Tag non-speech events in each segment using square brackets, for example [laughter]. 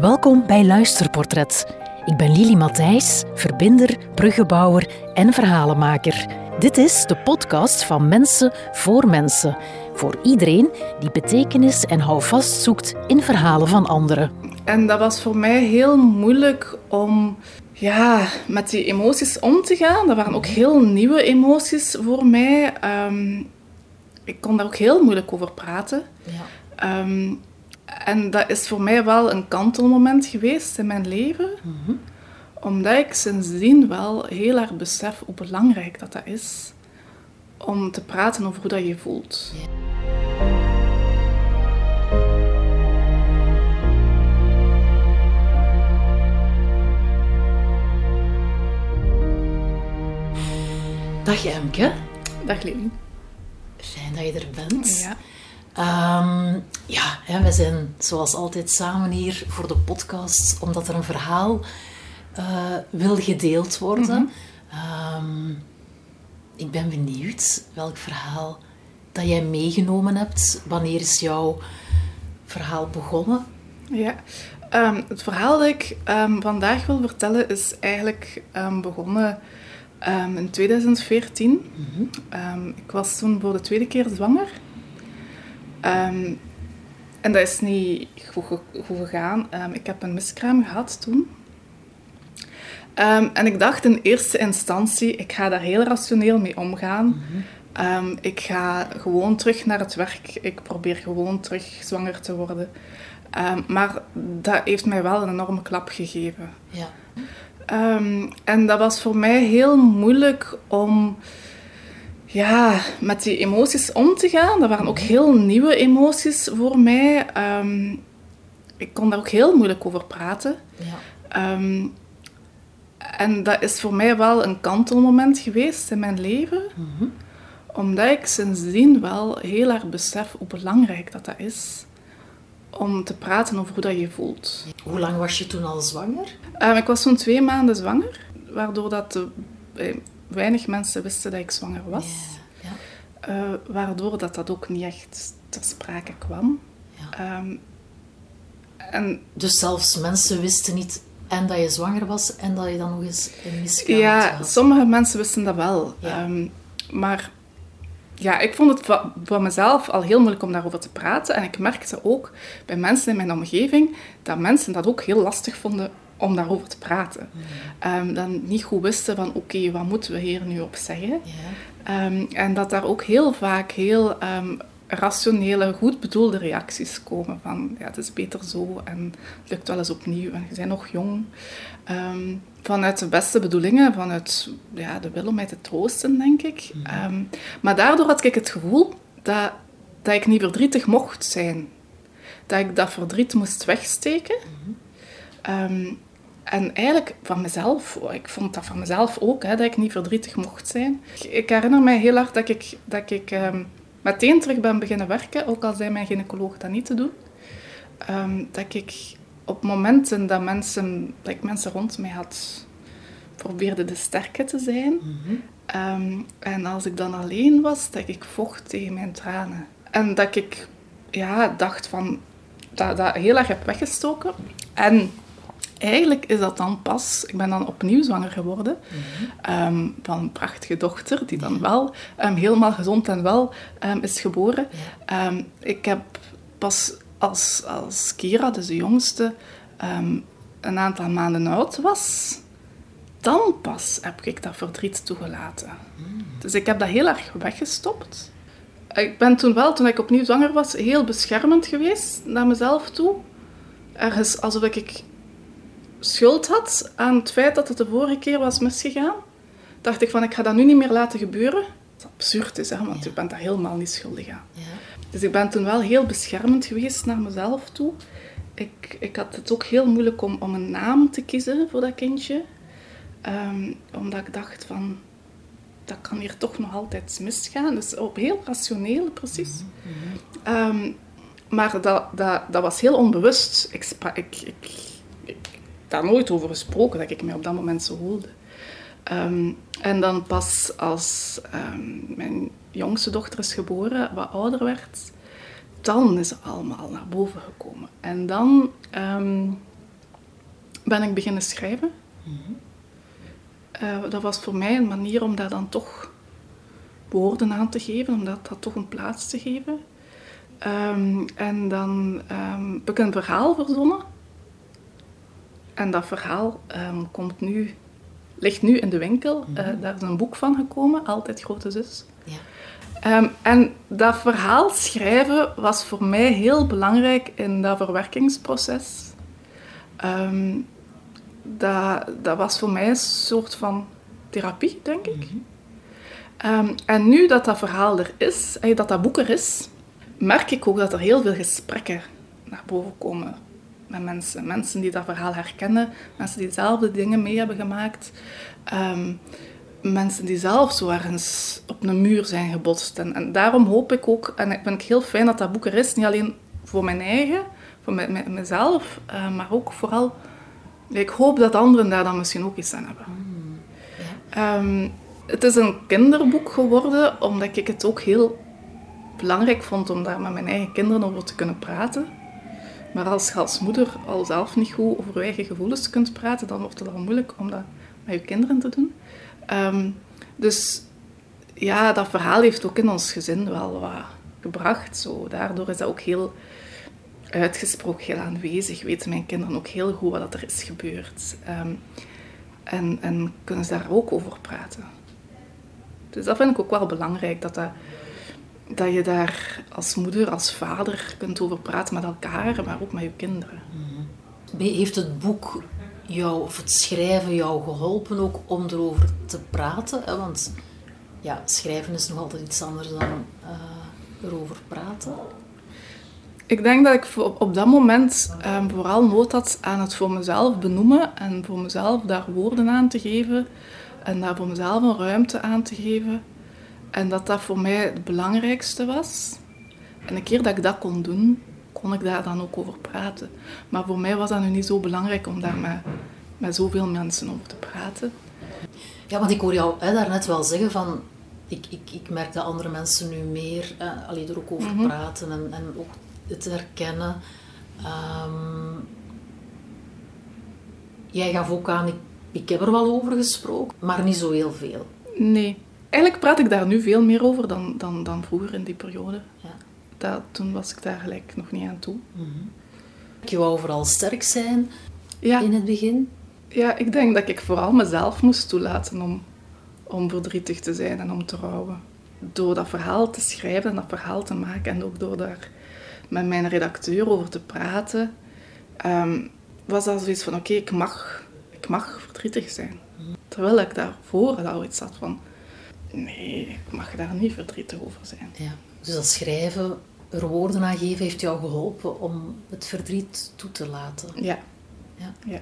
Welkom bij Luisterportret. Ik ben Lili Matthijs, verbinder, bruggenbouwer en verhalenmaker. Dit is de podcast van Mensen voor Mensen. Voor iedereen die betekenis en houvast zoekt in verhalen van anderen. En dat was voor mij heel moeilijk om ja, met die emoties om te gaan. Dat waren ook heel nieuwe emoties voor mij. Ehm, ik kon daar ook heel moeilijk over praten. Ja. Ehm, en dat is voor mij wel een kantelmoment geweest in mijn leven. Mhm. Omdat ik sindsdien wel heel erg besef hoe belangrijk dat, dat is om te praten over hoe dat je voelt. Dag Emke. Dag Lili. Fijn dat je er bent. Ja. Um, ja, hè, we zijn zoals altijd samen hier voor de podcast, omdat er een verhaal uh, wil gedeeld worden. Mm ik ben benieuwd welk verhaal dat jij meegenomen hebt. Wanneer is jouw verhaal begonnen? Ja, um, het verhaal dat ik vandaag wil vertellen is eigenlijk begonnen in 2014. Mm -hmm. ik was toen voor de tweede keer zwanger. Um, en dat is niet goed, goed gegaan. Um, ik heb een miskraam gehad toen. Um, en ik dacht in eerste instantie, ik ga daar heel rationeel mee omgaan. Mm ik ga gewoon terug naar het werk. Ik probeer gewoon terug zwanger te worden. maar dat heeft mij wel een enorme klap gegeven. Ja. en dat was voor mij heel moeilijk om ja, met die emoties om te gaan. Dat waren ook heel nieuwe emoties voor mij. Ehm, ik kon daar ook heel moeilijk over praten. Ja. Ehm, en dat is voor mij wel een kantelmoment geweest in mijn leven. Mhm. Omdat ik sindsdien wel heel erg besef hoe belangrijk dat, dat is. Om te praten over hoe dat je voelt. Hoe lang was je toen al zwanger? Um, ik was zo'n twee maanden zwanger. Waardoor dat de, eh, weinig mensen wisten dat ik zwanger was. Ja. Uh, waardoor dat, dat ook niet echt ter sprake kwam. Ja. Um, en, dus zelfs mensen wisten niet en dat je zwanger was en dat je dan nog eens een miskraam Ja, had. sommige mensen wisten dat wel. Um, maar ja, ik vond het voor mezelf al heel moeilijk om daarover te praten. En ik merkte ook bij mensen in mijn omgeving dat mensen dat ook heel lastig vonden om daarover te praten. Um, dan niet goed wisten van oké, wat moeten we hier nu op zeggen? Um, en dat daar ook heel vaak heel um, rationele, goed bedoelde reacties komen van ja, het is beter zo en het lukt wel eens opnieuw en je bent nog jong. vanuit de beste bedoelingen, vanuit ja, de wil om mij te troosten, denk ik. Mhm. maar daardoor had ik het gevoel dat, dat ik niet verdrietig mocht zijn. Dat ik dat verdriet moest wegsteken. Mm en eigenlijk van mezelf, ik vond dat van mezelf ook, hè, dat ik niet verdrietig mocht zijn. Ik herinner mij heel hard dat ik, dat ik um, meteen terug ben beginnen werken, ook al zei mijn gynaecoloog dat niet te doen. Um, dat ik op momenten dat, mensen, dat ik mensen rond mij had, probeerde de sterke te zijn. Mm um, en als ik dan alleen was, dat ik vocht tegen mijn tranen. En dat ik ja, dacht van, dat, dat heel erg heb weggestoken. En eigenlijk is dat dan pas... Ik ben dan opnieuw zwanger geworden ehm, van een prachtige dochter, die dan wel um, helemaal gezond en wel um, is geboren. ik heb pas als, als Kira, dus de jongste, een aantal maanden oud was, dan pas heb ik dat verdriet toegelaten. Mm. Dus ik heb dat heel erg weggestopt. Ik ben toen wel, toen ik opnieuw zwanger was, heel beschermend geweest naar mezelf toe. Ergens alsof ik schuld had aan het feit dat het de vorige keer was misgegaan, dacht ik van ik ga dat nu niet meer laten gebeuren. Wat absurd is, hè, want je bent daar helemaal niet schuldig aan. Ja. Dus ik ben toen wel heel beschermend geweest naar mezelf toe. Ik, ik had het ook heel moeilijk om, om een naam te kiezen voor dat kindje. Um, omdat ik dacht van, dat kan hier toch nog altijd misgaan. Dus op heel rationeel, precies. Mhm, mhm. Um, maar dat, dat, dat was heel onbewust. Ik, ik, ik, daar nooit over gesproken dat ik me op dat moment zo voelde. Um, en dan pas als um, mijn jongste dochter is geboren, wat ouder werd, dan is het allemaal naar boven gekomen. En dan um, ben ik beginnen schrijven. Eh, dat was voor mij een manier om daar dan toch woorden aan te geven, om dat, dat toch een plaats te geven. Ehm, en dan heb ik een verhaal verzonnen. En dat verhaal um, komt nu, ligt nu in de winkel. Mm daar is een boek van gekomen, Altijd Grote Zus. Ja. en dat verhaal schrijven was voor mij heel belangrijk in dat verwerkingsproces. dat, dat was voor mij een soort van therapie, denk ik. Mhm. en nu dat dat verhaal er is, dat dat boek er is, merk ik ook dat er heel veel gesprekken naar boven komen met mensen. Mensen die dat verhaal herkennen, mensen die dezelfde dingen mee hebben gemaakt. Ehm, mensen die zelf zo ergens op een muur zijn gebotst. En, en, daarom hoop ik ook, en ik vind het heel fijn dat dat boek er is, niet alleen voor mijn eigen, voor mezelf, uh, maar ook vooral, ik hoop dat anderen daar dan misschien ook iets aan hebben. Mm, ehm, het is een kinderboek geworden, omdat ik het ook heel belangrijk vond om daar met mijn eigen kinderen over te kunnen praten. Maar als je als moeder al zelf niet goed over je eigen gevoelens kunt praten, dan wordt het al moeilijk om dat met je kinderen te doen. Ehm, dus ja, dat verhaal heeft ook in ons gezin wel wat gebracht. Zo. Daardoor is dat ook heel uitgesproken, heel aanwezig. Weten mijn kinderen ook heel goed wat er is gebeurd. Um, en, en kunnen ze daar ook over praten. Dus dat vind ik ook wel belangrijk, dat dat dat je daar als moeder, als vader kunt over praten met elkaar, maar ook met je kinderen. Mhm. Heeft het boek jou, of het schrijven jou geholpen ook om erover te praten? Want ja, schrijven is nog altijd iets anders dan uh, erover praten. Ik denk dat ik op dat moment um, vooral nood had aan het voor mezelf benoemen en voor mezelf daar woorden aan te geven en daar voor mezelf een ruimte aan te geven. En dat dat voor mij het belangrijkste was. En een keer dat ik dat kon doen, kon ik daar dan ook over praten. Maar voor mij was dat nu niet zo belangrijk om daar met, met zoveel mensen over te praten. Ja, want ik hoor jou hè, daarnet wel zeggen van... Ik, ik, ik merk dat andere mensen nu meer eh, alleen er ook over mhm. praten en, en ook het herkennen. Um, jij gaf ook aan, ik, ik heb er wel over gesproken, maar niet zo heel veel. Nee, Eigenlijk praat ik daar nu veel meer over dan, dan, dan vroeger in die periode. Ja. Dat, toen was ik daar gelijk nog niet aan toe. Mm Je wou vooral sterk zijn ja. in het begin? Ja, ik denk dat ik vooral mezelf moest toelaten om, om verdrietig te zijn en om te rouwen. Door dat verhaal te schrijven en dat verhaal te maken en ook door daar met mijn redacteur over te praten, um, was dat zoiets van: oké, ik, mag, ik mag verdrietig zijn. Mhm. Terwijl ik daarvoor al iets had van Nee, ik mag daar niet verdrietig over zijn. Ja. Dus dat schrijven, er woorden aan geven, heeft jou geholpen om het verdriet toe te laten? Ja. ja. ja.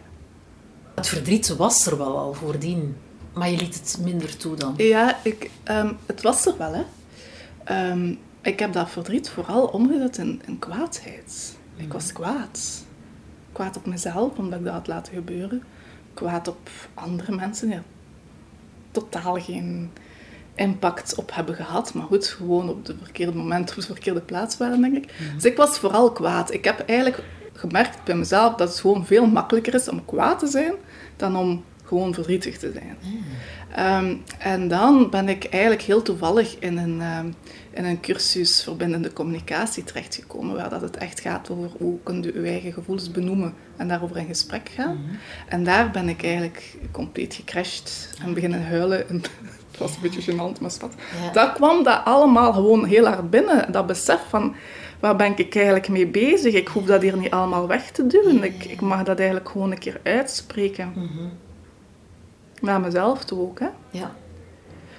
Het verdriet was er wel al voordien, maar je liet het minder toe dan? Ja, ik, um, het was er wel, hè. Um, ik heb dat verdriet vooral omgezet in, in kwaadheid. Ik mhm. was kwaad. Kwaad op mezelf, omdat ik dat had laten gebeuren. Kwaad op andere mensen, ja. Totaal geen impact op hebben gehad. Maar goed, gewoon op het verkeerde moment, op de verkeerde plaats waren, denk ik. Dus ik was vooral kwaad. Ik heb eigenlijk gemerkt bij mezelf dat het gewoon veel makkelijker is om kwaad te zijn dan om gewoon verdrietig te zijn. Ehm, en dan ben ik eigenlijk heel toevallig in een, um, in een cursus verbindende communicatie terechtgekomen, waar dat het echt gaat over hoe kun je je eigen gevoelens benoemen en daarover in gesprek gaan. Mhm. En daar ben ik eigenlijk compleet gecrashed en beginnen huilen. En het was een beetje gênant, maar schat. Ja. Dat kwam dat allemaal gewoon heel hard binnen. Dat besef van, waar ben ik eigenlijk mee bezig? Ik hoef dat hier niet allemaal weg te duwen. Ik, ik mag dat eigenlijk gewoon een keer uitspreken. Mm Naar mezelf toe ook, hè. Ja.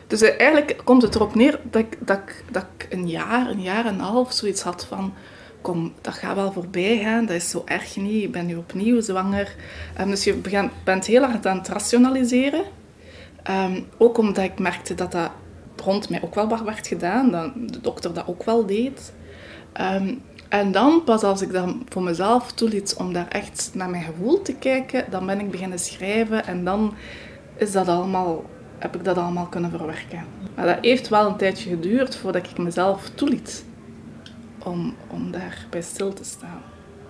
Dus eh, eigenlijk komt het erop neer dat ik, dat, ik, dat ik een jaar, een jaar en een half zoiets had van... Kom, dat gaat wel voorbij gaan, dat is zo erg niet. Ik ben nu opnieuw zwanger. Um, dus je bent heel hard aan het rationaliseren. Ehm, ook omdat ik merkte dat dat rond mij ook wel werd gedaan, dat de dokter dat ook wel deed. Ehm, en dan, pas als ik dan voor mezelf toeliet om daar echt naar mijn gevoel te kijken, dan ben ik beginnen schrijven en dan is dat allemaal, heb ik dat allemaal kunnen verwerken. Maar dat heeft wel een tijdje geduurd voordat ik mezelf toeliet om, om daarbij stil te staan.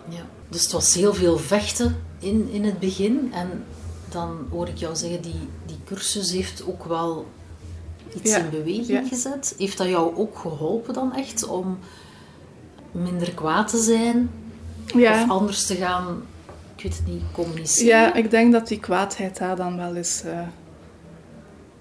Ja. Dus het was heel veel vechten in, in het begin. En dan hoor ik jou zeggen, die cursus heeft ook wel iets in beweging gezet. Heeft dat jou ook geholpen dan echt om minder kwaad te zijn? Ja. Of anders te gaan, ik weet het niet, communiceren? Ja, ik denk dat die kwaadheid daar dan wel is uh,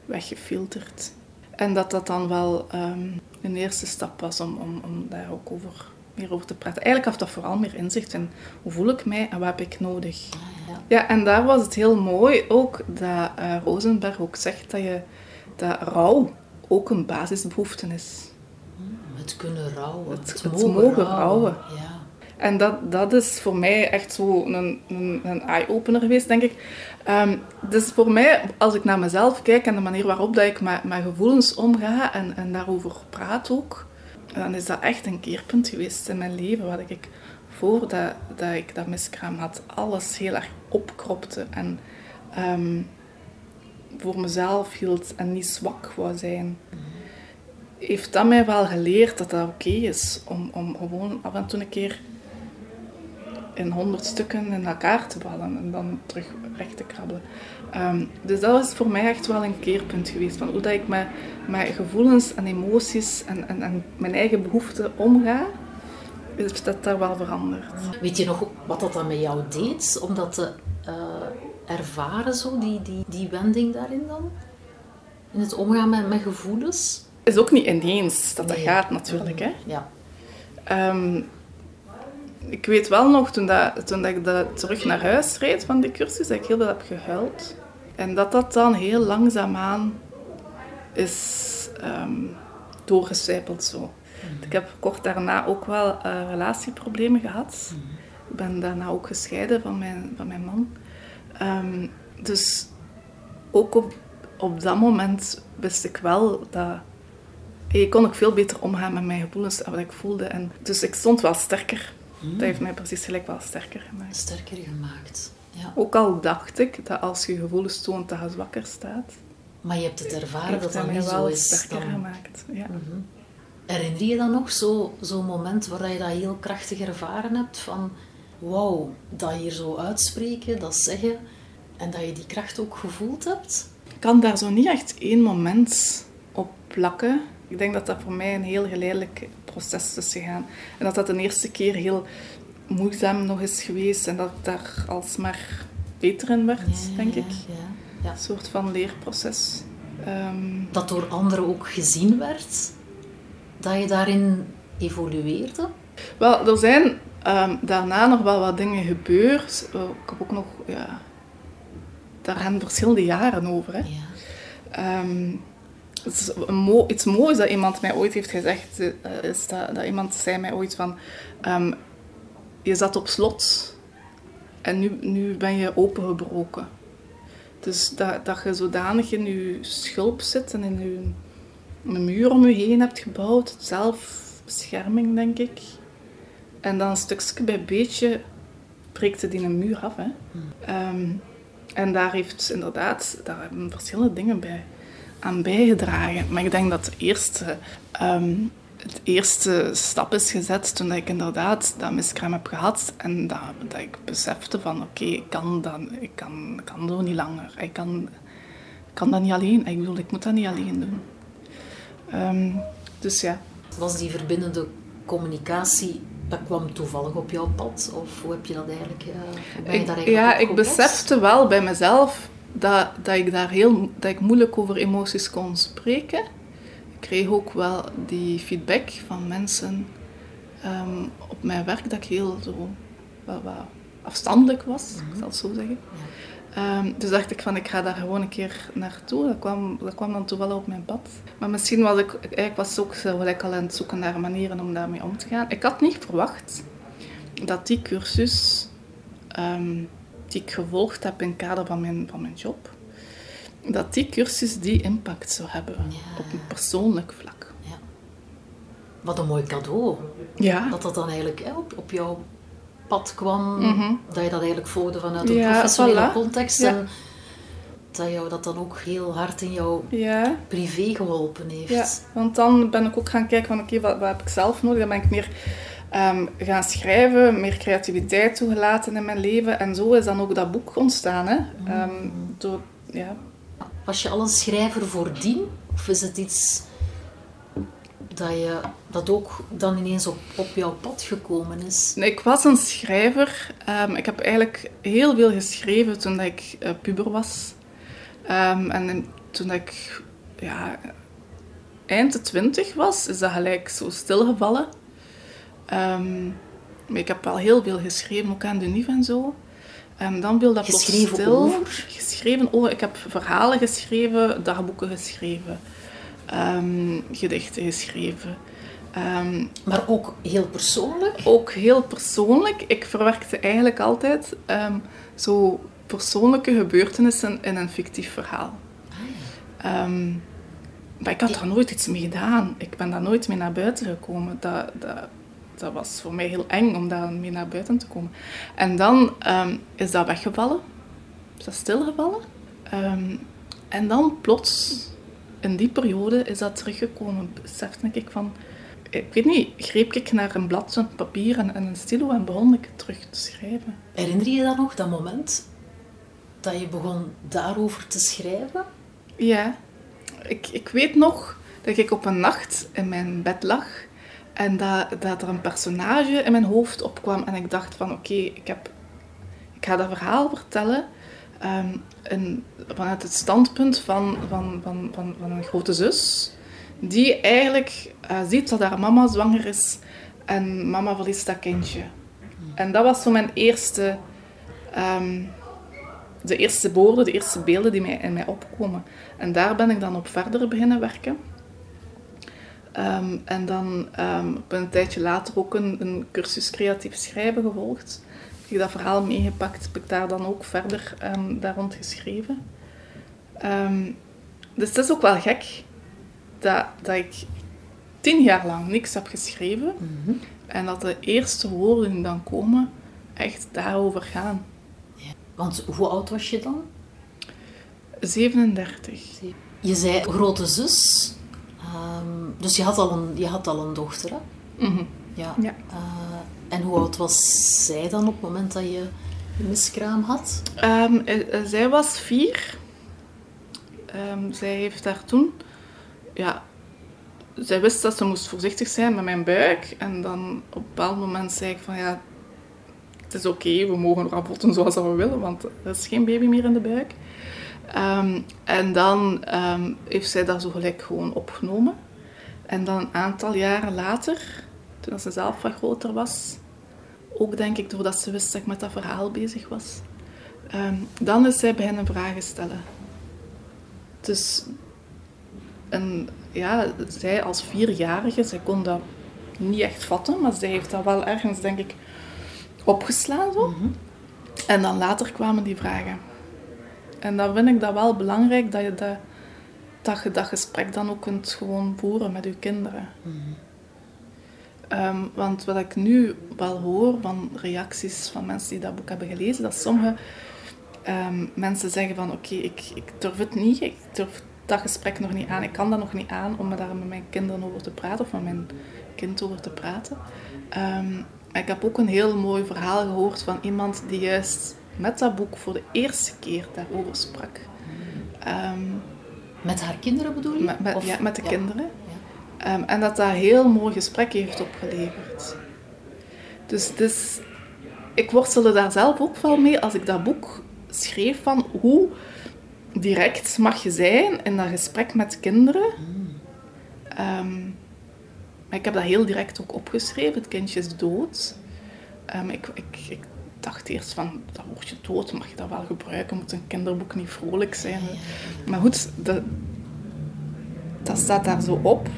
weggefilterd. En dat dat dan wel um, een eerste stap was om, om, om daar ook over, meer over te praten. Eigenlijk gaf dat vooral meer inzicht in hoe voel ik mij en wat heb ik nodig. Ah, ja. ja, en daar was het heel mooi ook dat uh, Rosenberg ook zegt dat, je, dat rouw ook een basisbehoefte is. Het kunnen rouwen. Het, het, mogen, rouwen. Ja. En dat, dat is voor mij echt zo een, een, een eye-opener geweest, denk ik. Um, dus voor mij, als ik naar mezelf kijk en de manier waarop dat ik met, met gevoelens omga en, en daarover praat ook, dan is dat echt een keerpunt geweest in mijn leven. Wat ik voordat dat ik dat miskraam had, alles heel erg opkropte en um, voor mezelf hield en niet zwak wou zijn. Heeft dat mij wel geleerd dat dat oké is om, om gewoon af en toe een keer in honderd stukken in elkaar te vallen en dan terug recht te krabbelen. Ehm, dus dat was voor mij echt wel een keerpunt geweest van hoe dat ik met, met gevoelens en emoties en, en, en mijn eigen behoeften omga. Is dat daar wel veranderd. Weet je nog wat dat dan met jou deed? Om dat te uh, ervaren, zo, die, die, die wending daarin dan? In het omgaan met, met gevoelens? Het is ook niet ineens dat dat gaat natuurlijk. Hè? Ja. Um, ik weet wel nog, toen, dat, toen dat ik dat terug naar huis reed van die cursus, dat ik heel veel heb gehuild. En dat dat dan heel langzaamaan is um, doorgecijpeld zo. Mhm. Ik heb kort daarna ook wel uh, relatieproblemen gehad. Mhm. Ik ben daarna ook gescheiden van mijn, van mijn man. Um, dus ook op, op dat moment wist ik wel dat... Ik kon ook veel beter omgaan met mijn gevoelens en wat ik voelde. En dus ik stond wel sterker dat heeft mij precies gelijk wel sterker gemaakt. Sterker gemaakt, ja. Ook al dacht ik dat als je gevoelens toont, dat je zwakker staat. Maar je hebt het ervaren dat dat niet zo is. sterker gemaakt, ja. Mm Herinner je dan nog zo'n zo moment waar je dat heel krachtig ervaren hebt? Van, wauw, dat hier zo uitspreken, dat zeggen, en dat je die kracht ook gevoeld hebt? Ik kan daar zo niet echt één moment op plakken. Ik denk dat dat voor mij een heel geleidelijk proces is gegaan. En dat dat de eerste keer heel moeizaam nog is geweest en dat ik daar alsmaar beter in werd, denk ik. Ja, Een soort van leerproces. Ehm, dat door anderen ook gezien werd? Dat je daarin evolueerde? Wel, er zijn ehm, daarna nog wel wat dingen gebeurd. ik heb ook nog... Ja, daar gaan verschillende jaren over. Hè. Ja. Ehm, het is iets moois dat iemand mij ooit heeft gezegd, eh, is dat, dat iemand zei mij ooit van, um, je zat op slot en nu, nu ben je opengebroken. Dus dat, dat je zodanig in je schulp zit en in je, een muur om je heen hebt gebouwd, zelfbescherming denk ik. En dan stukje bij beetje breekt het in een muur af. Hè. Hmm. Ehm, en daar heeft inderdaad, daar hebben verschillende dingen bij aan bijgedragen. Maar ik denk dat de eerste, um, het eerste stap is gezet toen ik inderdaad dat miskraam heb gehad. En dat, dat ik besefte van oké, ik kan dat ik kan, kan zo niet langer. Ik kan, kan dat niet alleen. Ik bedoel, ik moet dat niet alleen doen. Um, dus ja. Was die verbindende communicatie dat kwam toevallig op jouw pad? Of hoe heb je dat eigenlijk, uh, ben je daar eigenlijk Ja, ik besefte wel bij mezelf dat, dat ik daar heel dat ik moeilijk over emoties kon spreken. Ik kreeg ook wel die feedback van mensen ehm, op mijn werk dat ik heel zo afstandelijk was, ik zal het zo zeggen. Um, dus dacht ik van ik ga daar gewoon een keer naartoe. Dat kwam, dat kwam dan toevallig op mijn pad. Maar misschien was ik, eigenlijk was ook zo gelijk al aan het zoeken naar manieren om daarmee om te gaan. Ik had niet verwacht dat die cursus ehm, ik gevolgd heb in het kader van mijn, van mijn job, dat die cursus die impact zou hebben op een persoonlijk vlak. Ja. Wat een mooi cadeau. Ja. Dat dat dan eigenlijk hè, op, op jouw pad kwam, mhm. dat je dat eigenlijk volgde vanuit een professionele context. En dat jou dat dan ook heel hard in jouw privé geholpen heeft. Ja, want dan ben ik ook gaan kijken van oké, wat, wat heb ik zelf nodig? Dan ben ik meer ehm, gaan schrijven, meer creativiteit toegelaten in mijn leven. En zo is dan ook dat boek ontstaan. Hè? Um, door, ja. Was je al een schrijver voordien? Of is het iets dat, je, dat ook dan ineens op, op jouw pad gekomen is? Nee, ik was een schrijver. Um, ik heb eigenlijk heel veel geschreven toen ik uh, puber was. Um, en toen ik ja, eind de twintig was, is dat gelijk zo stilgevallen. Um, maar ik heb wel heel veel geschreven, ook aan de NIF en zo. En dan viel dat geschreven stil. Over? Geschreven over? Ik heb verhalen geschreven, dagboeken geschreven, um, gedichten geschreven. Um, maar ook heel persoonlijk? Ook heel persoonlijk. Ik verwerkte eigenlijk altijd um, zo persoonlijke gebeurtenissen in een fictief verhaal. Ah, maar ik had daar nooit iets mee gedaan. Ik ben daar nooit mee naar buiten gekomen. Dat, dat, dat was voor mij heel eng om daar mee naar buiten te komen. En dan um, is dat weggevallen. Is dat stilgevallen. Um, en dan plots, in die periode, is dat teruggekomen. Besefte ik van... Ik weet niet, greep ik naar een blad van papier en, en een stilo en begon ik terug te schrijven. Herinner je dat nog, dat moment dat je begon daarover te schrijven? Ja. Ik, ik weet nog dat ik op een nacht in mijn bed lag en dat, dat er een personage in mijn hoofd opkwam en ik dacht van oké, ik ga dat verhaal vertellen in, vanuit het standpunt van, van, van, van, van een grote zus die eigenlijk uh, ziet dat haar mama zwanger is en mama verliest dat kindje. En dat was zo mijn eerste, um, de eerste woorden, de eerste beelden die mij, in mij opkomen. En daar ben ik dan op verder beginnen werken. Um, en dan um, op een tijdje later ook een, een, cursus creatief schrijven gevolgd. Heb ik dat verhaal meegepakt, heb ik daar dan ook verder um, daar rond geschreven. dus het is ook wel gek dat, dat ik tien jaar lang niks heb geschreven. Mm -hmm. En dat de eerste woorden die dan komen echt daarover gaan. Ja. Want hoe oud was je dan? 37. Je zei grote zus. Um, dus je had al een, je had al een dochter, hè? Mm -hmm. Ja. ja. Uh, en hoe oud was zij dan op het moment dat je miskraam had? Um, uh, zij was vier. Um, zij heeft daar toen... Ja, zij wist dat ze moest voorzichtig zijn met mijn buik. En dan op een bepaald moment zei ik van... Ja, het is oké, okay, we mogen rabotten zoals we willen, want er is geen baby meer in de buik. Um, en dan um, heeft zij dat zo gelijk gewoon opgenomen. En dan een aantal jaren later, toen ze zelf wat groter was, ook denk ik doordat ze wist dat ik met dat verhaal bezig was, um, dan is zij beginnen vragen stellen. Dus en, ja, zij als vierjarige, zij kon dat niet echt vatten, maar zij heeft dat wel ergens, denk ik, opgeslaan. Zo. Mm -hmm. En dan later kwamen die vragen. En dan vind ik dat wel belangrijk dat je dat, dat, gesprek dan ook kunt gewoon voeren met je kinderen. Um, want wat ik nu wel hoor van reacties van mensen die dat boek hebben gelezen, dat sommige um, mensen zeggen van oké, ik, ik durf het niet, ik durf dat gesprek nog niet aan, ik kan dat nog niet aan om daar met mijn kinderen over te praten of met mijn kind over te praten. Um, ik heb ook een heel mooi verhaal gehoord van iemand die juist met dat boek voor de eerste keer daarover sprak. Um, met haar kinderen bedoel je? Met, ja, met de ja. kinderen. Ja. Um, en dat dat heel mooi gesprek heeft opgeleverd. Dus, dus ik worstelde daar zelf ook wel mee als ik dat boek schreef van hoe direct mag je zijn in dat gesprek met kinderen. Um, maar ik heb dat heel direct ook opgeschreven. Het kindje is dood. Um, ik, ik, ik dacht eerst van, dan word je dood, mag je dat wel gebruiken? Moet een kinderboek niet vrolijk zijn? Ja. Maar goed, dat, dat staat daar zo op.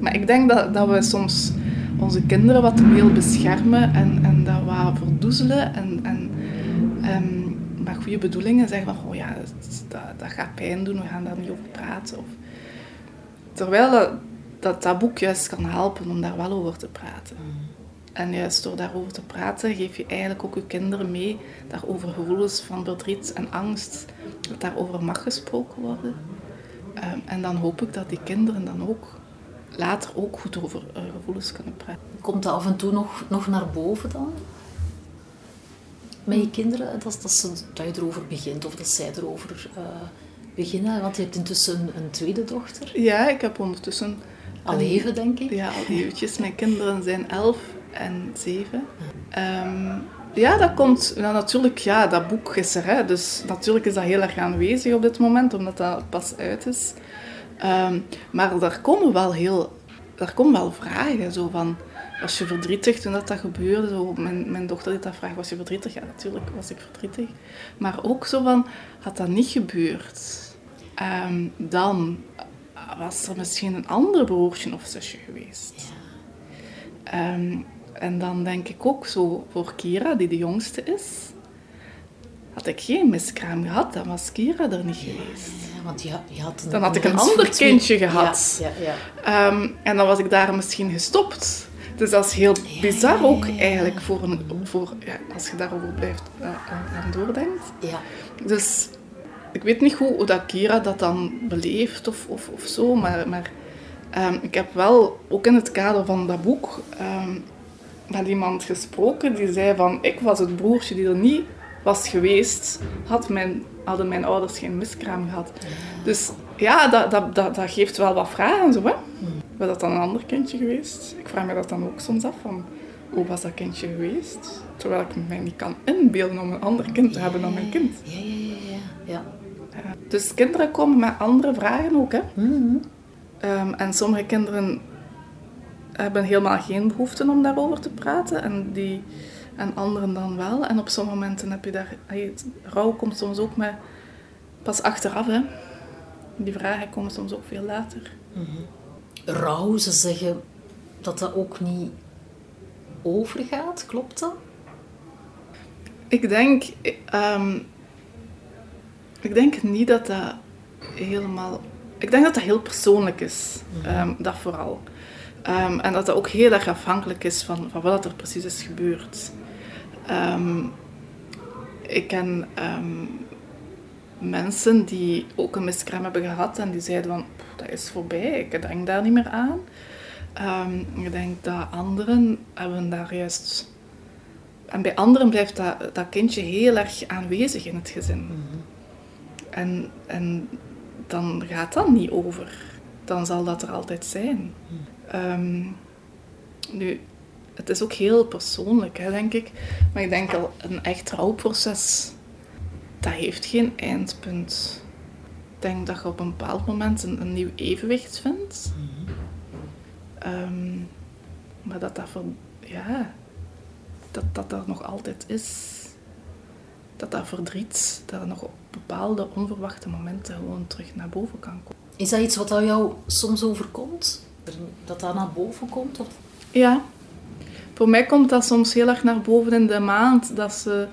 Maar ik denk dat, dat we soms onze kinderen wat te veel beschermen en, en dat wat verdoezelen en, en um, met goede bedoelingen zeggen van, oh ja, dat, dat gaat pijn doen, we gaan daar niet over praten. Of, terwijl dat, dat, dat boek juist kan helpen om daar wel over te praten. En juist door daarover te praten, geef je eigenlijk ook je kinderen mee daarover gevoelens van verdriet en angst, dat daarover mag gesproken worden. Um, en dan hoop ik dat die kinderen dan ook later ook goed over uh, gevoelens kunnen praten. Komt dat af en toe nog, nog naar boven dan? Met je kinderen? Dat, dat, ze, dat je erover begint of dat zij erover uh, beginnen? Want je hebt intussen een, een, tweede dochter. Ja, ik heb ondertussen... Al even, denk ik? Ja, al eventjes. Mijn kinderen zijn elf en zeven. Ehm, ja, dat komt... Nou, natuurlijk, ja, dat boek is er. Hè, dus natuurlijk is dat heel erg aanwezig op dit moment, omdat dat pas uit is. Um, maar daar komen wel heel... Daar komen wel vragen, zo van... Was je verdrietig toen dat, dat gebeurde? Zo, mijn, mijn dochter die dat vraagt, was je verdrietig? Ja, natuurlijk was ik verdrietig. Maar ook zo van, had dat niet gebeurd? Um, dan was er misschien een ander broertje of zusje geweest. Ja. Um, en dan denk ik ook zo voor Kira, die de jongste is, had ik geen miskraam gehad, dan was Kira er niet geweest. Ja, want je, je had dan had ik een ander kindje gehad. Ja, ja, ja. Um, en dan was ik daar misschien gestopt. Dus dat is heel bizar ook eigenlijk voor een, voor, als je daarover blijft uh, aan doordenkt. Ja. Dus ik weet niet hoe, hoe dat Kira dat dan beleeft of, of, of zo, maar, maar um, ik heb wel ook in het kader van dat boek um, met iemand gesproken die zei van ik was het broertje die er niet was geweest, had mijn, hadden mijn ouders geen miskraam gehad. Dus ja, dat, dat, dat, dat geeft wel wat vragen zo, hè. Was dat dan een ander kindje geweest? Ik vraag me dat dan ook soms af van hoe was dat kindje geweest? Terwijl ik me mij niet kan inbeelden om een ander kind te hebben dan mijn kind. Ja, ja, ja. ja. ja. Dus kinderen komen met andere vragen ook, hè. Mm um, en sommige kinderen hebben helemaal geen behoefte om daarover te praten. En, die, en anderen dan wel. En op sommige momenten heb je daar... Rouw komt soms ook met... Pas achteraf, hè. Die vragen komen soms ook veel later. Mm -hmm. Rouw, ze zeggen dat dat ook niet overgaat. Klopt dat? Ik denk... Um, ik denk niet dat dat helemaal... Ik denk dat dat heel persoonlijk is. Um, dat vooral. Um, en dat dat ook heel erg afhankelijk is van, van wat er precies is gebeurd. Um, ik ken um, mensen die ook een miskraam hebben gehad en die zeiden van, dat is voorbij, ik denk daar niet meer aan. ik denk dat anderen hebben daar juist... En bij anderen blijft dat, dat kindje heel erg aanwezig in het gezin. Mm -hmm. en, en dan gaat dat niet over. Dan zal dat er altijd zijn. Mm. Um, nu, het is ook heel persoonlijk, hè, denk ik. Maar ik denk al, een echt rouwproces, dat heeft geen eindpunt. Ik denk dat je op een bepaald moment een, een nieuw evenwicht vindt. Mm -hmm. um, maar dat dat, voor, ja, dat dat er nog altijd is. Dat dat verdriet, dat er nog op bepaalde onverwachte momenten gewoon terug naar boven kan komen. Is dat iets wat jou soms overkomt? Dat dat naar boven komt? Of? Ja. Voor mij komt dat soms heel erg naar boven in de maand dat ze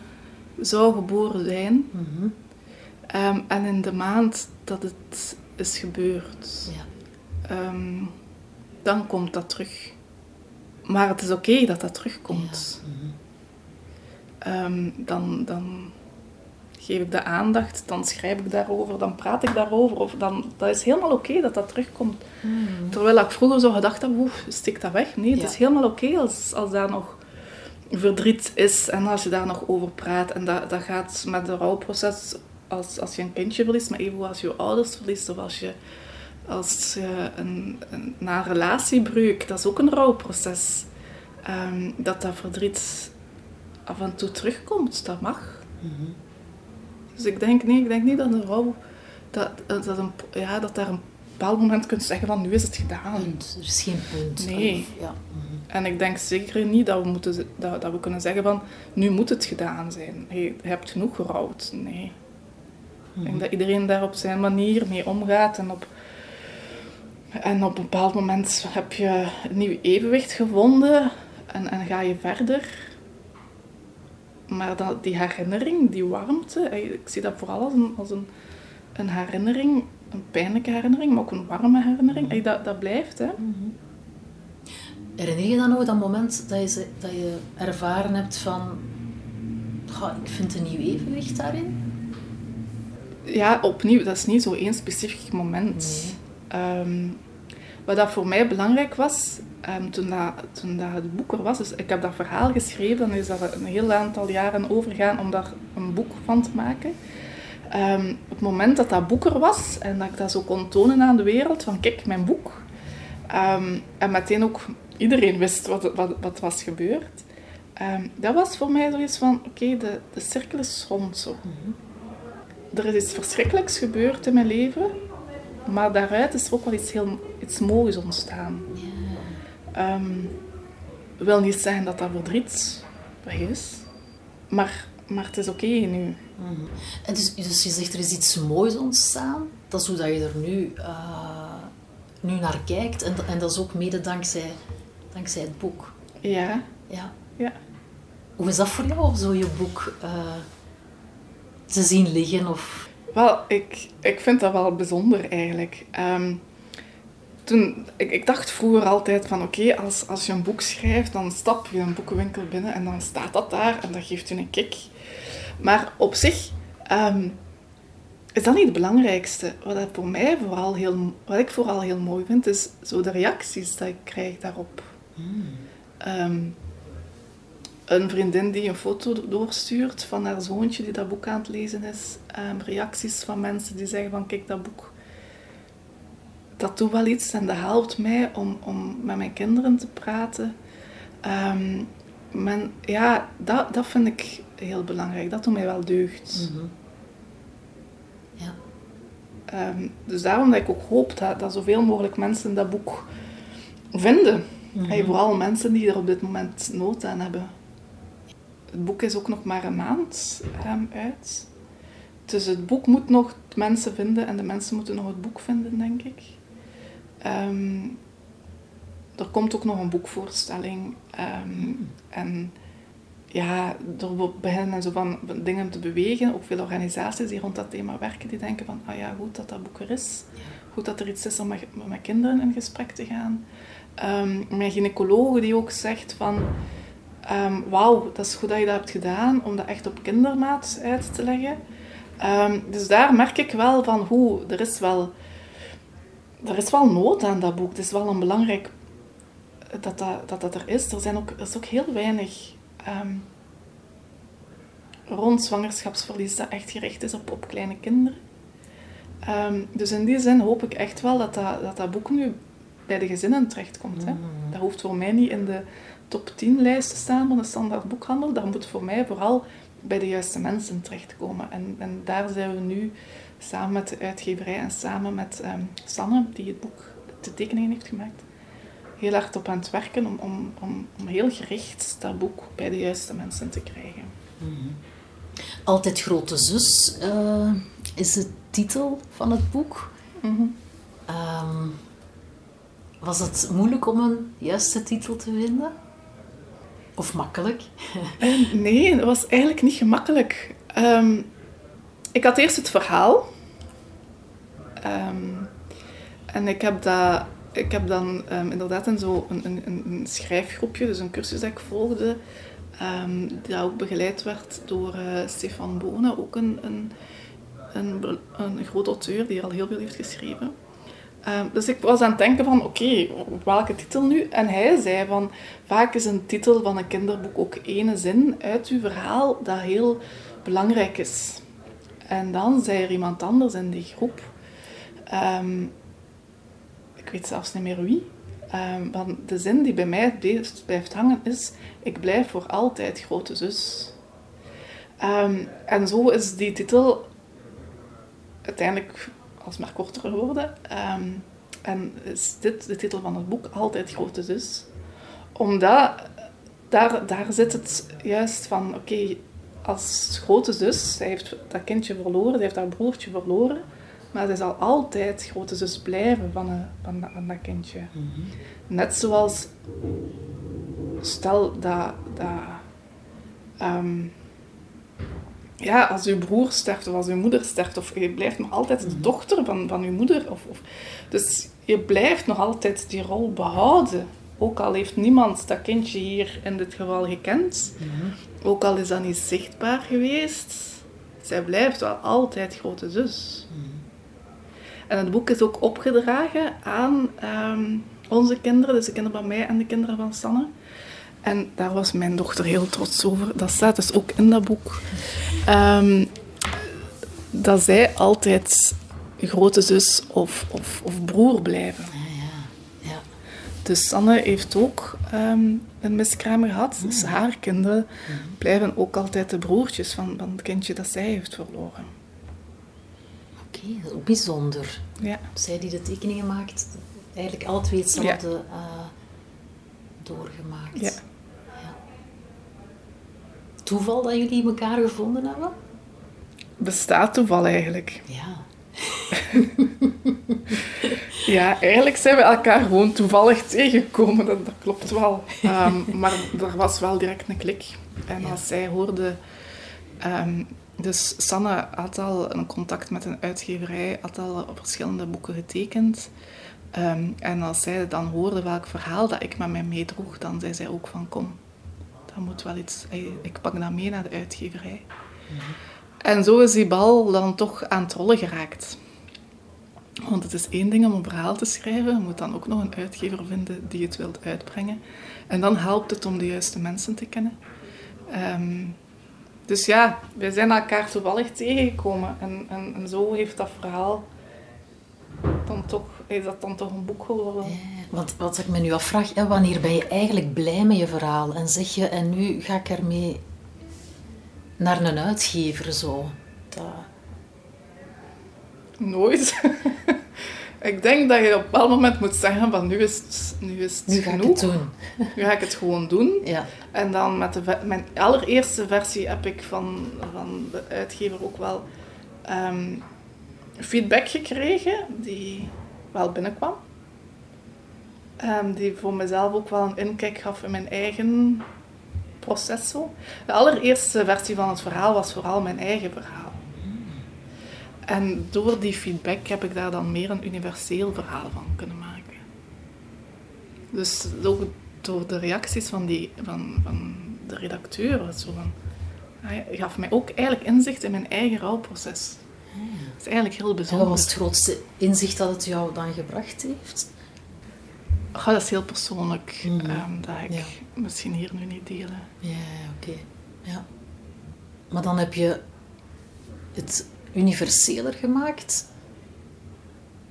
zou geboren zijn. Mm -hmm. um, en in de maand dat het is gebeurd. Ja. Um, dan komt dat terug. Maar het is oké okay dat dat terugkomt. Ja. Mm -hmm. um, dan, dan geef ik de aandacht, dan schrijf ik daarover, dan praat ik daarover. Of dan, dat is helemaal oké dat dat terugkomt. Mm. Terwijl ik vroeger zo gedacht heb, oeh, stik dat weg. Nee, het is helemaal oké als, als daar nog verdriet is en als je daar nog over praat. En dat, dat gaat met het rouwproces, als, als je een kindje verliest, maar even als je ouders verliest of als je, als je een, een, na een relatiebreuk, dat is ook een rouwproces. Um, dat dat verdriet af en toe terugkomt, dat mag. Mm -hmm. Dus ik denk, nee, ik denk niet dat een rouw, dat, dat, een, ja, dat daar een bepaald moment kunt zeggen van nu is het gedaan. Punt. Er is geen punt. Nee. ja. Mhm. En ik denk zeker niet dat we, moeten, dat, dat we kunnen zeggen van nu moet het gedaan zijn. je hebt genoeg gerouwd. Nee. Ik denk mhm. dat iedereen daar op zijn manier mee omgaat en op, en op een bepaald moment heb je een nieuw evenwicht gevonden en, en ga je verder maar dat, die herinnering, die warmte, ik zie dat vooral als een, als een, een herinnering, een pijnlijke herinnering, maar ook een warme herinnering. Mm dat, dat blijft. Hè. Mm Herinner je dan nog dat moment dat je, dat je ervaren hebt van, ik vind een nieuw evenwicht daarin? Ja, opnieuw, dat is niet zo één specifiek moment. Nee. Um, wat dat voor mij belangrijk was, um, toen, dat, toen dat het boek er was, dus ik heb dat verhaal geschreven, dan is dat een heel aantal jaren overgaan om daar een boek van te maken. Um, op het moment dat dat boek er was en dat ik dat zo kon tonen aan de wereld, van kijk, mijn boek. Um, en meteen ook iedereen wist wat, wat, wat was gebeurd. Um, dat was voor mij zoiets van, oké, de, de cirkel is rond zo. Mm Er is iets verschrikkelijks gebeurd in mijn leven, maar daaruit is er ook wel iets heel iets moois ontstaan. Yeah. Um, wil niet zeggen dat dat verdriet weg is, maar, maar het is oké okay nu. Mm -hmm. En dus, dus je zegt er is iets moois ontstaan, dat is hoe dat je er nu, uh, nu naar kijkt en, en dat is ook mede dankzij, dankzij het boek. Ja. Ja. ja. Hoe is dat voor jou, zo je boek uh, te zien liggen? Of... Wel, ik, ik vind dat wel bijzonder eigenlijk. Um, toen, ik, ik, dacht vroeger altijd van oké, als, als je een boek schrijft, dan stap je een boekenwinkel binnen en dan staat dat daar en dat geeft je een kick. Maar op zich um, is dat niet het belangrijkste. Wat, voor mij vooral heel, wat ik vooral heel mooi vind, is zo de reacties die ik krijg daarop. Mm. Um, een vriendin die een foto doorstuurt van haar zoontje die dat boek aan het lezen is. Um, reacties van mensen die zeggen van kijk dat boek, dat doet wel iets en dat helpt mij om, om met mijn kinderen te praten. Um, men, ja, dat, dat vind ik heel belangrijk. Dat doet mij wel deugd. Mm -hmm. Ja. Um, dus daarom dat ik ook hoop dat, dat zoveel mogelijk mensen dat boek vinden. Mm -hmm. vooral mensen die er op dit moment nood aan hebben. Het boek is ook nog maar een maand uit. Dus het boek moet nog mensen vinden en de mensen moeten nog het boek vinden, denk ik. Um, er komt ook nog een boekvoorstelling. Um, en ja, er beginnen zo van dingen te bewegen. Ook veel organisaties die rond dat thema werken, die denken van, ah ja, goed dat dat boek er is. Goed dat er iets is om met, met kinderen in gesprek te gaan. Um, mijn gynaecoloog die ook zegt van, um, wauw, dat is goed dat je dat hebt gedaan, om dat echt op kindermaat uit te leggen. Um, dus daar merk ik wel van, hoe, er is wel, er is wel nood aan dat boek. Het is wel een belangrijk dat dat, dat, dat er is. Er, zijn ook, er is ook heel weinig um, rond zwangerschapsverlies dat echt gericht is op, op kleine kinderen. Um, dus in die zin hoop ik echt wel dat dat, dat, dat boek nu bij de gezinnen terechtkomt. Hè. Mm. Dat hoeft voor mij niet in de top 10 lijst te staan van de standaard boekhandel. Dat moet voor mij vooral bij de juiste mensen terechtkomen. En, en daar zijn we nu samen met de uitgeverij en samen met um, Sanne, die het boek, de tekeningen heeft gemaakt, heel hard op aan het werken om, om, om, om heel gericht dat boek bij de juiste mensen te krijgen. Mm -hmm. Altijd Grote Zus uh, is de titel van het boek. Mm -hmm. um, was het moeilijk om een juiste titel te vinden? Of makkelijk? nee, het was eigenlijk niet gemakkelijk. Um, ik had eerst het verhaal. Um, en ik heb dat ik heb dan um, inderdaad in zo'n een, een, een, schrijfgroepje, dus een cursus dat ik volgde, die ook begeleid werd door uh, Stefan Bonen, ook een, een, een, een groot auteur die al heel veel heeft geschreven. Um, dus ik was aan het denken van, oké, welke titel nu? En hij zei van, vaak is een titel van een kinderboek ook ene zin uit uw verhaal dat heel belangrijk is. En dan zei er iemand anders in die groep, um, ik weet zelfs niet meer wie, um, want de zin die bij mij blijft, blijft hangen is, ik blijf voor altijd grote zus. En zo is die titel uiteindelijk alsmaar korter geworden. Um, en is dit de titel van het boek, Altijd Grote Zus. Omdat daar, daar zit het juist van, oké, okay, als grote zus, zij heeft dat kindje verloren, zij heeft haar broertje verloren, maar zij zal altijd grote zus blijven van, een, van, van dat kindje. Mm -hmm. Net zoals, stel dat, dat um, ja, als uw broer sterft of als uw moeder sterft, of je blijft nog altijd de dochter van, van uw moeder. Of, of, dus je blijft nog altijd die rol behouden. Ook al heeft niemand dat kindje hier in dit geval gekend, -hmm. ook al is dat niet zichtbaar geweest, zij blijft wel altijd grote zus. -hmm. En het boek is ook opgedragen aan ehm, onze kinderen, dus de kinderen van mij en de kinderen van Sanne. En daar was mijn dochter heel trots over. Dat staat dus ook in dat boek. Ehm, dat zij altijd grote zus of, of, of broer blijven. Ja, ja. Dus Sanne heeft ook um, een miskraam gehad. Dus haar kinderen blijven ook altijd de broertjes van, van het kindje dat zij heeft verloren. Oké, okay, bijzonder. Ja. Zij die de tekeningen maakt, eigenlijk alle twee hetzelfde uh, doorgemaakt. Ja. Toeval dat jullie elkaar gevonden hebben? Bestaat toeval eigenlijk. Ja. [laughs] ja, eigenlijk zijn we elkaar gewoon toevallig tegengekomen, dat, dat klopt wel. Um, maar er was wel direct een klik. En ja. als zij hoorde... Um, dus Sanne had al een contact met een uitgeverij, had al verschillende boeken getekend. Um, en als zij dan hoorde welk verhaal dat ik met mij meedroeg, dan zei zij ook van kom, dat moet wel iets... Ik pak dat mee naar de uitgeverij. Mm -hmm. En zo is die bal dan toch aan het rollen geraakt. Want het is één ding om een verhaal te schrijven, je moet dan ook nog een uitgever vinden die het wilt uitbrengen. En dan helpt het om de juiste mensen te kennen. Um, dus ja, wij zijn elkaar toevallig tegengekomen. En, en, en zo heeft dat verhaal dan toch, is dat dan toch een boek geworden. Ja, want wat ik me nu afvraag, ja, wanneer ben je eigenlijk blij met je verhaal? En zeg je, en nu ga ik ermee naar een uitgever zo? Dat... Nooit. [laughs] ik denk dat je op een bepaald moment moet zeggen van nu is het, nu is het nu ga genoeg. ik het doen. nu ga ik het gewoon doen. [laughs] Ja. En dan met de, mijn allereerste versie heb ik van, van de uitgever ook wel um, feedback gekregen die wel binnenkwam. Um, die voor mezelf ook wel een inkijk gaf in mijn eigen proces. Zo. De allereerste versie van het verhaal was vooral mijn eigen verhaal. En door die feedback heb ik daar dan meer een universeel verhaal van kunnen maken. Dus ook door de reacties van, die, van, van de redacteur, zo van, hij gaf mij ook eigenlijk inzicht in mijn eigen rouwproces. Dat is eigenlijk heel En bijzonder. wat was het grootste inzicht dat het jou dan gebracht heeft? Oh, dat is heel persoonlijk. Mhm. ehm, dat ik Ja. misschien hier nu niet delen. Ja, oké. Ja. Maar dan heb je het universeler gemaakt,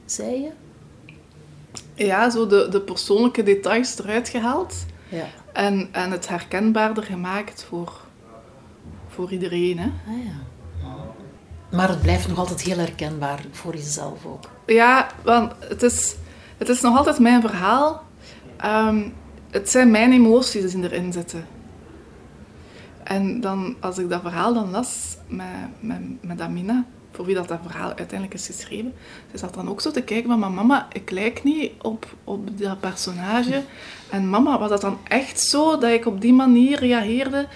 zei je? Ja, zo de, de persoonlijke details eruit gehaald. Ja. En, en het herkenbaarder gemaakt voor, voor iedereen. Hè? Ah, ja. Maar het blijft nog altijd heel herkenbaar voor jezelf ook. Ja, want het is, het is nog altijd mijn verhaal. Ehm, het zijn mijn emoties die erin zitten. En dan, als ik dat verhaal dan las met, met, met Amina, voor wie dat, dat verhaal uiteindelijk is geschreven, ze zat dan ook zo te kijken van, maar mama, ik lijk niet op, op dat personage. En mama, was dat dan echt zo dat ik op die manier reageerde?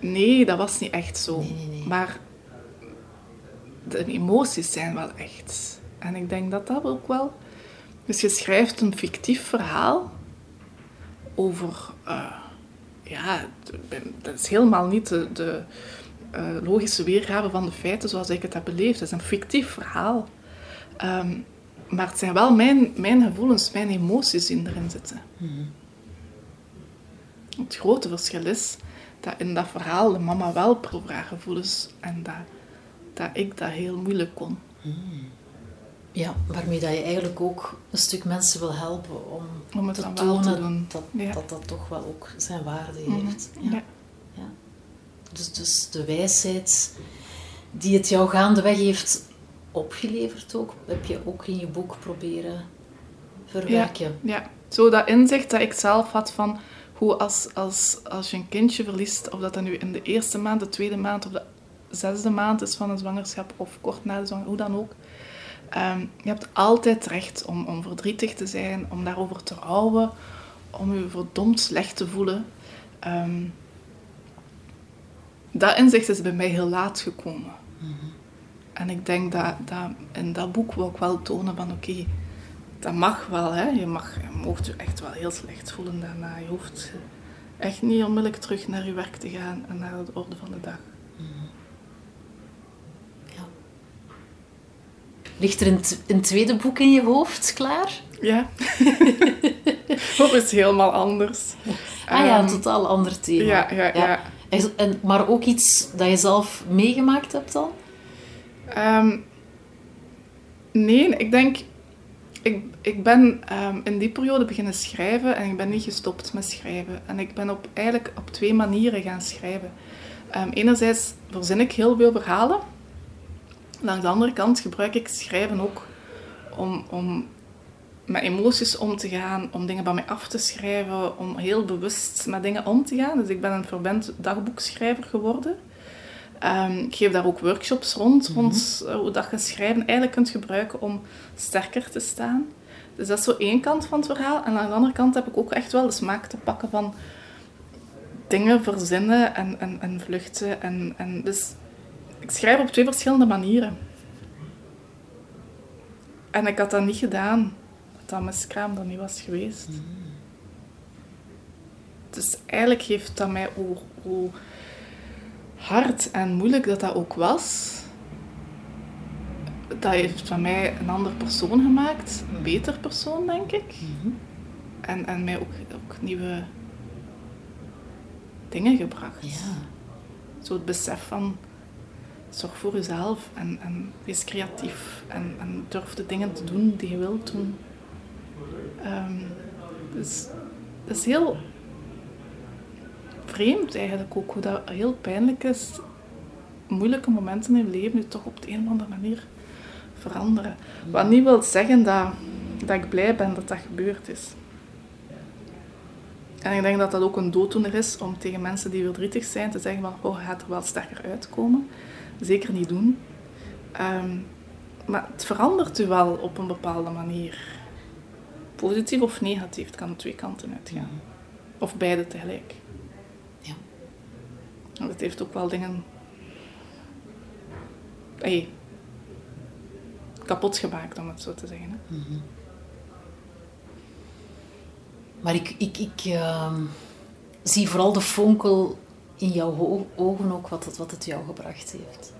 Nee, dat was niet echt zo. Nee, nee, nee. Maar de emoties zijn wel echt. En ik denk dat dat ook wel... Dus je schrijft een fictief verhaal over... eh, ja, dat is helemaal niet de, de eh, logische weergave van de feiten zoals ik het heb beleefd. Het is een fictief verhaal. Ehm, maar het zijn wel mijn, mijn gevoelens, mijn emoties die erin zitten. Het grote verschil is dat in dat verhaal de mama wel proeft haar gevoelens en dat, dat ik dat heel moeilijk kon. Ja, waarmee dat je eigenlijk ook een stuk mensen wil helpen om, Om het te dan tonen te doen. Dat, Ja. dat dat toch wel ook zijn waarde Mhm. heeft. Ja. Ja. Ja. Dus, dus de wijsheid die het jou gaandeweg heeft opgeleverd ook, heb je ook in je boek proberen verwerken. Ja, zo dat inzicht dat ik zelf had van hoe als, als, als je een kindje verliest, of dat dat nu in de eerste maand, de tweede maand of de zesde maand is van een zwangerschap, of kort na de zwangerschap, hoe dan ook. ehm, je hebt altijd recht om, om verdrietig te zijn, om daarover te rouwen, om je verdomd slecht te voelen. Ehm, dat inzicht is bij mij heel laat gekomen. En ik denk dat, dat in dat boek wil ik wel tonen van oké, dat mag wel. Hè? Je, mag, je mag je echt wel heel slecht voelen daarna. Je hoeft echt niet onmiddellijk terug naar je werk te gaan en naar de orde van de dag. Ja. Ligt er een, een tweede boek in je hoofd klaar? Ja. [laughs] of is helemaal anders. Ah ja, een ehm, totaal ander thema. Ja, ja, ja. En, maar ook iets dat je zelf meegemaakt hebt dan? Ehm, nee, ik denk... Ik, ik ben um, in die periode beginnen schrijven en ik ben niet gestopt met schrijven. En ik ben op, eigenlijk op twee manieren gaan schrijven. enerzijds verzin ik heel veel verhalen. Langs de andere kant gebruik ik schrijven ook om, om met emoties om te gaan, om dingen bij mij af te schrijven, om heel bewust met dingen om te gaan. Dus ik ben een verwend dagboekschrijver geworden. Um, ik geef daar ook workshops rond, mm rond hoe dat je schrijven eigenlijk kunt gebruiken om sterker te staan. Dus dat is zo één kant van het verhaal. En aan de andere kant heb ik ook echt wel de smaak te pakken van dingen verzinnen en, en, en vluchten. En, en dus ik schrijf op twee verschillende manieren. En ik had dat niet gedaan dat mijn skraam er niet was geweest. Mm. Dus eigenlijk heeft dat mij hoe, hoe hard en moeilijk dat dat ook was, dat heeft van mij een andere persoon gemaakt. Een beter persoon, denk ik. En, en mij ook, ook nieuwe dingen gebracht. Ja. Zo het besef van zorg voor jezelf en, en wees creatief en, en durf de dingen te doen die je wilt doen. Um, dus dat is heel vreemd eigenlijk ook, hoe dat heel pijnlijk is. Moeilijke momenten in je leven nu toch op de een of andere manier veranderen. Wat niet wil zeggen dat, dat ik blij ben dat dat gebeurd is. En ik denk dat dat ook een dooddoener is om tegen mensen die verdrietig zijn te zeggen van oh, gaat er wel sterker uitkomen. Zeker niet doen. Ehm, maar het verandert u wel op een bepaalde manier. Positief of negatief, het kan twee kanten uitgaan. Of beide tegelijk. Ja. En het heeft ook wel dingen hey, kapot gemaakt, om het zo te zeggen. Hè. Mhm. Maar ik, ik, ik uh, zie vooral de fonkel in jouw ogen ook wat het, wat het jou gebracht heeft.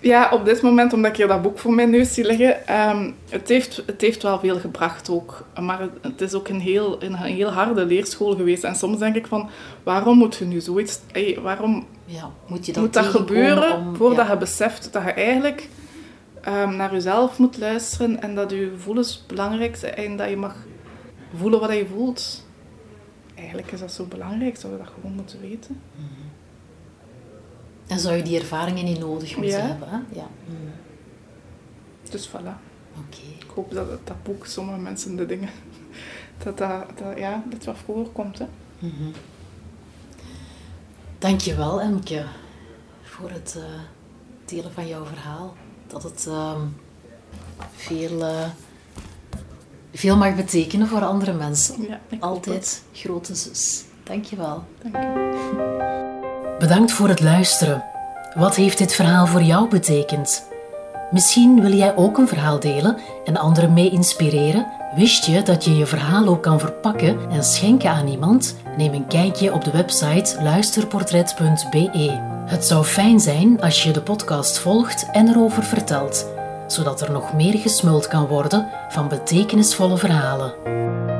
Ja, op dit moment, omdat ik hier dat boek voor mijn neus zie liggen, um, het, heeft, het heeft wel veel gebracht ook. Maar het, is ook een heel, een, heel harde leerschool geweest. En soms denk ik van, waarom moet je nu zoiets... Hey, waarom ja, moet, je dat, moet dat gebeuren voordat je beseft dat je eigenlijk um, naar jezelf moet luisteren en dat je gevoelens belangrijk zijn en dat je mag voelen wat je voelt. Eigenlijk is dat zo belangrijk, zou je dat gewoon moeten weten. En zou je die ervaringen niet nodig moeten hebben. Hè? Ja. Mm. Dus voilà. Oké. Ik hoop dat dat boek sommige mensen de dingen... [laughs] Dat dat, dat ja, dit wat voorkomt. Hè. Mm -hmm. Dankjewel, Emke, voor het uh, delen van jouw verhaal. Dat het uh, veel, uh, veel mag betekenen voor andere mensen. Ja, Altijd grote zus. Dankjewel. Dank je. Bedankt voor het luisteren. Wat heeft dit verhaal voor jou betekend? Misschien wil jij ook een verhaal delen en anderen mee inspireren? Wist je dat je je verhaal ook kan verpakken en schenken aan iemand? Neem een kijkje op de website luisterportret.be. Het zou fijn zijn als je de podcast volgt en erover vertelt, zodat er nog meer gesmuld kan worden van betekenisvolle verhalen.